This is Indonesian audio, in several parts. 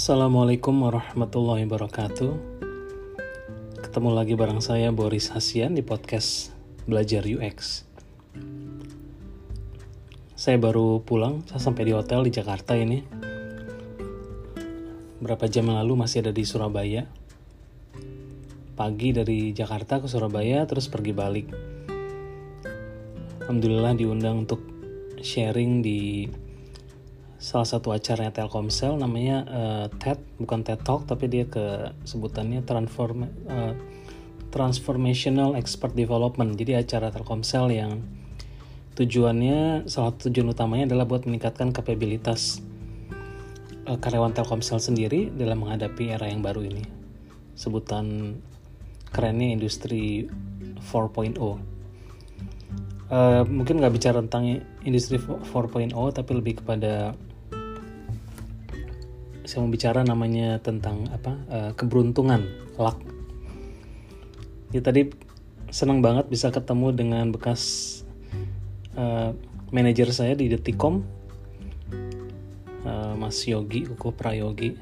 Assalamualaikum warahmatullahi wabarakatuh. Ketemu lagi bareng saya Boris Hasian di podcast Belajar UX. Saya baru pulang, saya sampai di hotel di Jakarta ini. Berapa jam yang lalu masih ada di Surabaya. Pagi dari Jakarta ke Surabaya terus pergi balik. Alhamdulillah diundang untuk sharing di salah satu acaranya Telkomsel namanya uh, TED bukan TED Talk tapi dia ke sebutannya transform uh, transformational expert development. Jadi acara Telkomsel yang tujuannya salah satu tujuan utamanya adalah buat meningkatkan kapabilitas uh, karyawan Telkomsel sendiri dalam menghadapi era yang baru ini. Sebutan kerennya industri 4.0 Uh, mungkin nggak bicara tentang industri 4.0 tapi lebih kepada saya mau bicara namanya tentang apa uh, keberuntungan luck. Ya tadi senang banget bisa ketemu dengan bekas uh, manajer saya di Detikom. Uh, Mas Yogi Uko Prayogi.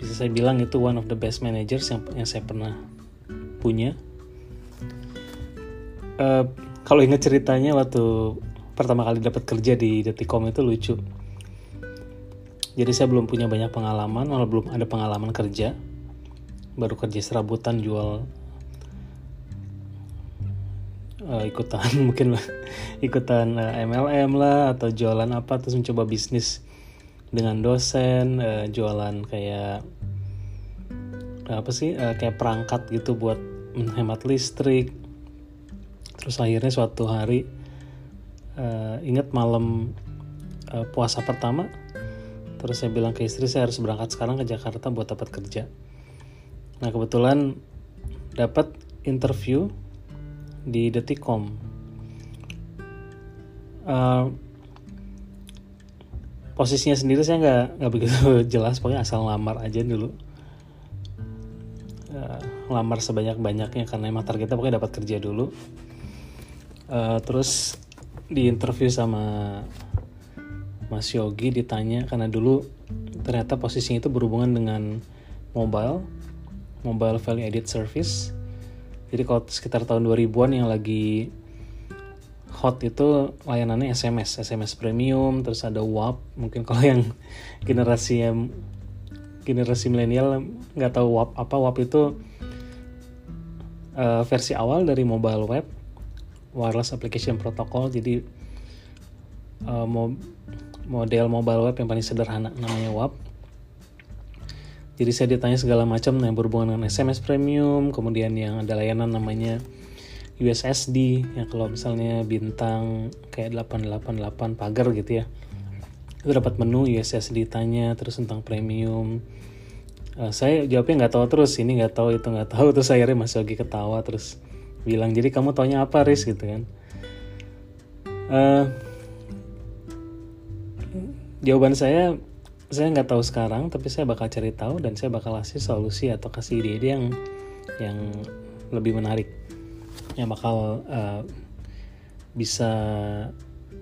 Bisa saya bilang itu one of the best managers yang yang saya pernah punya. Uh, kalau ingat ceritanya waktu pertama kali dapat kerja di Detikom itu lucu jadi saya belum punya banyak pengalaman malah belum ada pengalaman kerja. Baru kerja serabutan jual uh, ikutan mungkin ikutan uh, eh, MLM lah atau jualan apa terus mencoba bisnis dengan dosen uh, jualan kayak apa sih uh, kayak perangkat gitu buat menghemat listrik. Terus akhirnya suatu hari uh, ingat malam uh, puasa pertama terus saya bilang ke istri saya harus berangkat sekarang ke Jakarta buat dapat kerja. Nah kebetulan dapat interview di Detikom. Uh, posisinya sendiri saya nggak nggak begitu jelas pokoknya asal lamar aja dulu. Uh, lamar sebanyak banyaknya karena emang targetnya pokoknya dapat kerja dulu. Uh, terus di interview sama Mas Yogi ditanya karena dulu ternyata posisinya itu berhubungan dengan mobile, mobile value added service. Jadi kalau sekitar tahun 2000-an yang lagi hot itu layanannya SMS, SMS premium, terus ada WAP. Mungkin kalau yang generasi yang generasi milenial nggak tahu WAP apa WAP itu uh, versi awal dari mobile web wireless application protocol. Jadi uh, mau model mobile web yang paling sederhana namanya WAP. Jadi saya ditanya segala macam yang berhubungan dengan SMS premium, kemudian yang ada layanan namanya USSD yang kalau misalnya bintang kayak 888 pagar gitu ya. Itu dapat menu USSD tanya terus tentang premium. Uh, saya jawabnya nggak tahu terus ini nggak tahu itu nggak tahu terus akhirnya masih lagi ketawa terus bilang jadi kamu taunya apa Riz gitu kan. Uh, jawaban saya saya nggak tahu sekarang tapi saya bakal cari tahu dan saya bakal kasih solusi atau kasih ide-ide yang yang lebih menarik yang bakal uh, bisa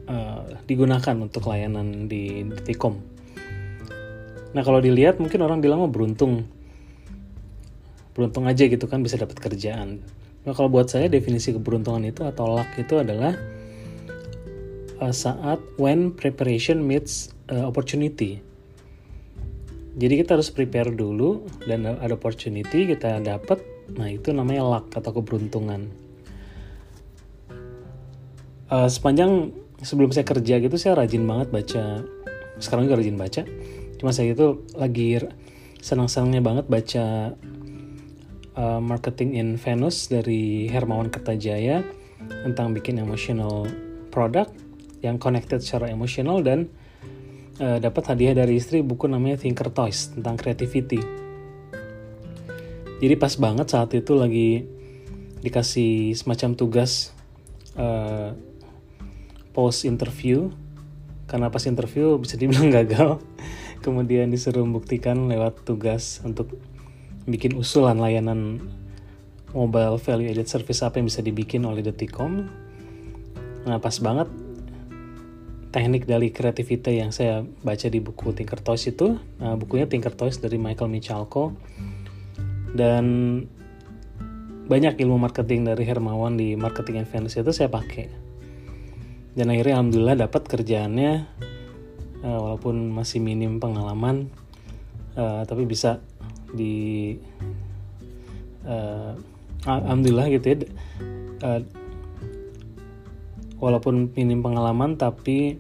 uh, digunakan untuk layanan di Detikom. Nah kalau dilihat mungkin orang bilang mau beruntung, beruntung aja gitu kan bisa dapat kerjaan. Nah kalau buat saya definisi keberuntungan itu atau luck itu adalah uh, saat when preparation meets uh, opportunity. Jadi kita harus prepare dulu dan ada opportunity kita dapat, nah itu namanya luck atau keberuntungan. Uh, sepanjang sebelum saya kerja gitu saya rajin banget baca, sekarang juga rajin baca. Cuma saya itu lagi senang-senangnya banget baca uh, Marketing in Venus dari Hermawan Kertajaya tentang bikin emotional product yang connected secara emosional dan uh, dapat hadiah dari istri buku namanya Thinker Toys tentang creativity. Jadi pas banget saat itu lagi dikasih semacam tugas uh, post interview karena pas interview bisa dibilang gagal kemudian disuruh membuktikan lewat tugas untuk bikin usulan layanan mobile value added service apa yang bisa dibikin oleh Detikom nah pas banget teknik dari creativity yang saya baca di buku Tinker Toys itu uh, bukunya Tinker Toys dari Michael Michalko. Dan banyak ilmu marketing dari Hermawan di Marketing Advance itu saya pakai. Dan akhirnya alhamdulillah dapat kerjaannya uh, walaupun masih minim pengalaman uh, tapi bisa di uh, alhamdulillah gitu ya uh, walaupun minim pengalaman tapi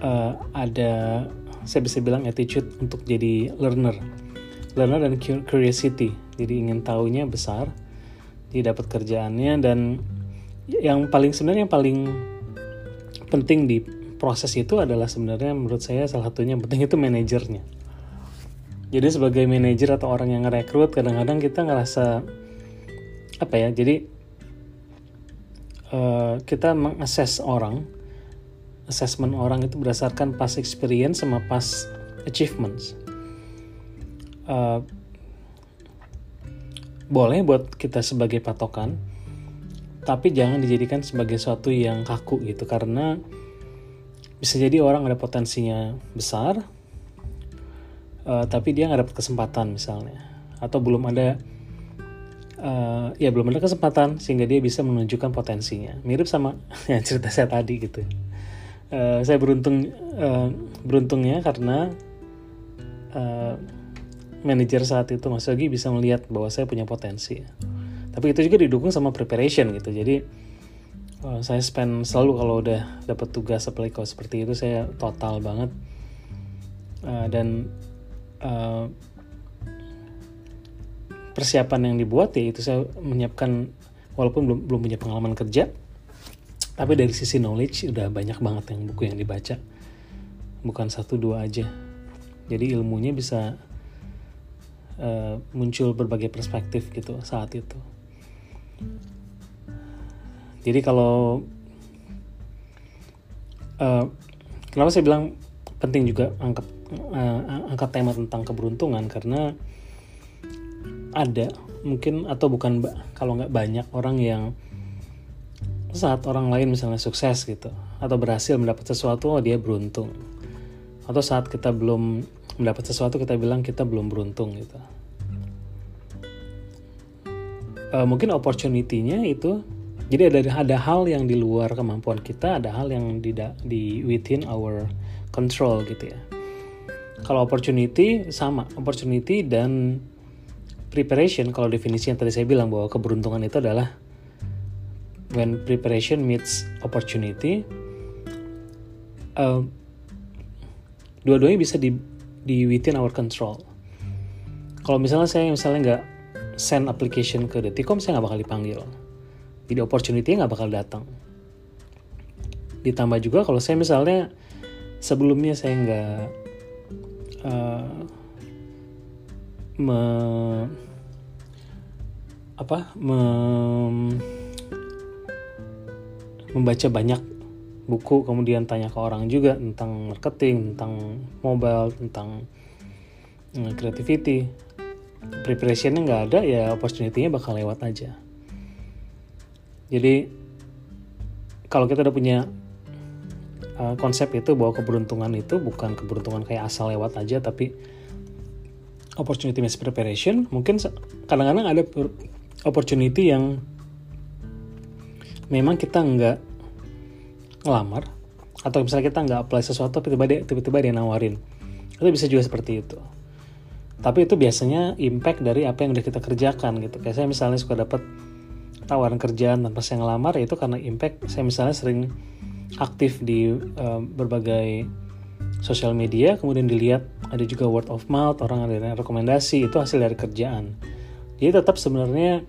uh, ada saya bisa bilang attitude untuk jadi learner. Learner dan curiosity. Jadi ingin tahunya besar jadi dapat kerjaannya dan yang paling sebenarnya yang paling penting di proses itu adalah sebenarnya menurut saya salah satunya yang penting itu manajernya. Jadi sebagai manajer atau orang yang ngerekrut kadang-kadang kita ngerasa apa ya jadi uh, kita mengakses orang. Assessment orang itu berdasarkan past experience sama past achievements. Uh, boleh buat kita sebagai patokan tapi jangan dijadikan sebagai sesuatu yang kaku gitu karena bisa jadi orang ada potensinya besar uh, tapi dia nggak dapat kesempatan misalnya atau belum ada uh, ya belum ada kesempatan sehingga dia bisa menunjukkan potensinya. Mirip sama yang cerita saya tadi gitu. Uh, saya beruntung uh, beruntungnya karena uh, manajer saat itu Mas Yogi bisa melihat bahwa saya punya potensi. Tapi itu juga didukung sama preparation gitu. Jadi uh, saya spend selalu kalau udah dapat tugas apply seperti itu saya total banget. Uh, dan persiapan yang dibuat ya itu saya menyiapkan walaupun belum belum punya pengalaman kerja tapi dari sisi knowledge udah banyak banget yang buku yang dibaca. Bukan satu dua aja. Jadi ilmunya bisa uh, muncul berbagai perspektif gitu saat itu. Jadi kalau uh, kenapa saya bilang penting juga angkat uh, angkat tema tentang keberuntungan? Karena ada mungkin atau bukan kalau nggak banyak orang yang saat orang lain misalnya sukses gitu atau berhasil mendapat sesuatu oh dia beruntung. Atau saat kita belum mendapat sesuatu kita bilang kita belum beruntung gitu. Uh, mungkin opportunity-nya itu jadi ada ada hal yang di luar kemampuan kita ada hal yang di di within our control gitu ya. Kalau opportunity sama. Opportunity dan preparation kalau definisi yang tadi saya bilang bahwa keberuntungan itu adalah when preparation meets opportunity uh, dua-duanya bisa di di within our control. Kalau misalnya saya misalnya nggak send application ke Detikom saya nggak bakal dipanggil. Jadi opportunity nggak bakal datang. Ditambah juga kalau saya misalnya sebelumnya saya nggak uh, me, apa me, membaca banyak buku kemudian tanya ke orang juga tentang marketing tentang mobile tentang uh, creativity. Preparationnya nggak ada ya opportunity-nya bakal lewat aja. Jadi kalau kita udah punya uh, konsep itu bahwa keberuntungan itu bukan keberuntungan kayak asal lewat aja tapi opportunity based preparation. Mungkin kadang-kadang ada opportunity yang memang kita nggak ngelamar atau misalnya kita nggak apply sesuatu tiba-tiba dia tiba-tiba dia nawarin. Itu bisa juga seperti itu. Tapi itu biasanya impact dari apa yang udah kita kerjakan gitu. Kayak saya misalnya suka dapat tawaran kerjaan tanpa saya ngelamar ya itu karena impact. Saya misalnya sering aktif di uh, berbagai sosial media kemudian dilihat ada juga word of mouth orang ada rekomendasi itu hasil dari kerjaan. Jadi tetap sebenarnya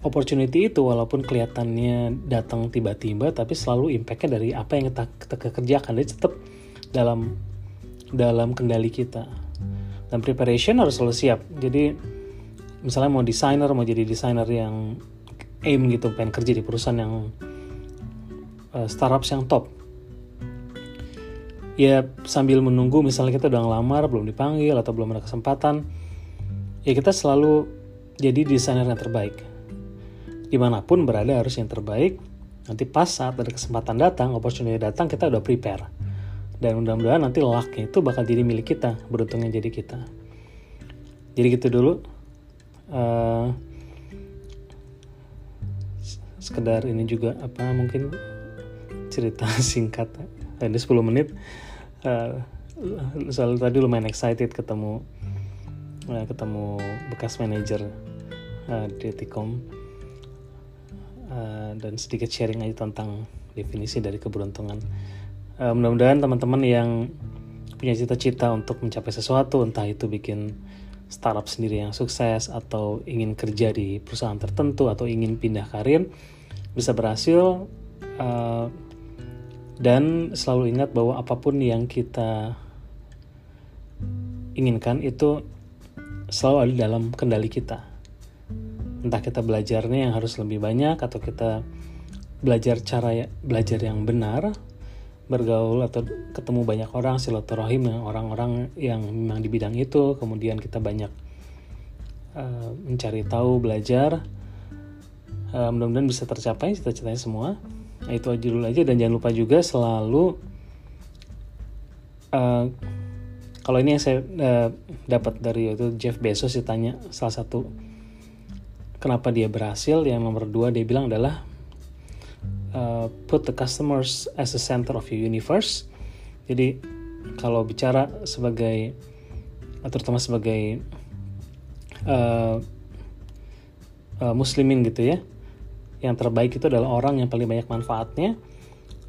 opportunity itu walaupun kelihatannya datang tiba-tiba tapi selalu impactnya dari apa yang kita, kita kerjakan. Jadi tetap dalam dalam kendali kita. Dan preparation harus selalu siap. Jadi misalnya mau desainer mau jadi desainer yang aim gitu pengen kerja di perusahaan yang uh, startups yang top ya sambil menunggu misalnya kita udah ngelamar belum dipanggil atau belum ada kesempatan ya kita selalu jadi desainer yang terbaik. Di mana pun berada harus yang terbaik nanti pas saat ada kesempatan datang opportunity datang kita udah prepare. Dan mudah-mudahan nanti lucknya itu bakal jadi milik kita beruntungnya jadi kita. Jadi gitu dulu. Uh, sekedar ini juga apa mungkin cerita singkat ini 10 menit uh, soal tadi lumayan excited ketemu uh, ketemu bekas manajer uh, di Tikom uh, dan sedikit sharing aja tentang definisi dari keberuntungan. Uh, mudah-mudahan teman-teman yang punya cita-cita untuk mencapai sesuatu entah itu bikin startup sendiri yang sukses atau ingin kerja di perusahaan tertentu atau ingin pindah karir bisa berhasil uh, dan selalu ingat bahwa apa pun yang kita inginkan itu selalu ada dalam kendali kita. Entah kita belajarnya yang harus lebih banyak atau kita belajar cara ya, belajar yang benar bergaul atau ketemu banyak orang silaturahim dengan orang-orang yang memang di bidang itu. Kemudian kita banyak uh, mencari tahu belajar. Uh, mudah-mudahan bisa tercapai cita-citanya semua nah, itu aja dulu aja dan jangan lupa juga selalu uh, kalau ini yang saya uh, dapat dari itu Jeff Bezos ditanya salah satu kenapa dia berhasil yang nomor dua dia bilang adalah Uh, put the customers as the center of your universe. Jadi kalau bicara sebagai terutama sebagai uh, uh, muslimin gitu ya, yang terbaik itu adalah orang yang paling banyak manfaatnya.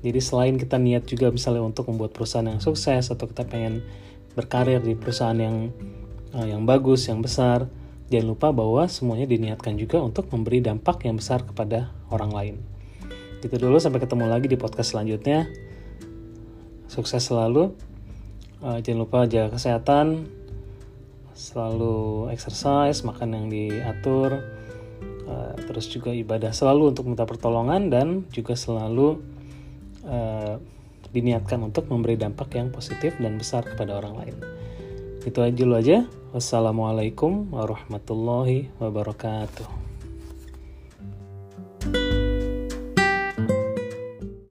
Jadi selain kita niat juga misalnya untuk membuat perusahaan yang sukses atau kita pengen berkarir di perusahaan yang uh, yang bagus, yang besar, jangan lupa bahwa semuanya diniatkan juga untuk memberi dampak yang besar kepada orang lain. Gitu dulu sampai ketemu lagi di podcast selanjutnya. Sukses selalu. Uh, jangan lupa jaga kesehatan. Selalu exercise, makan yang diatur. Uh, terus juga ibadah selalu untuk minta pertolongan dan juga selalu uh, diniatkan untuk memberi dampak yang positif dan besar kepada orang lain. Itu aja dulu aja. Wassalamualaikum warahmatullahi wabarakatuh.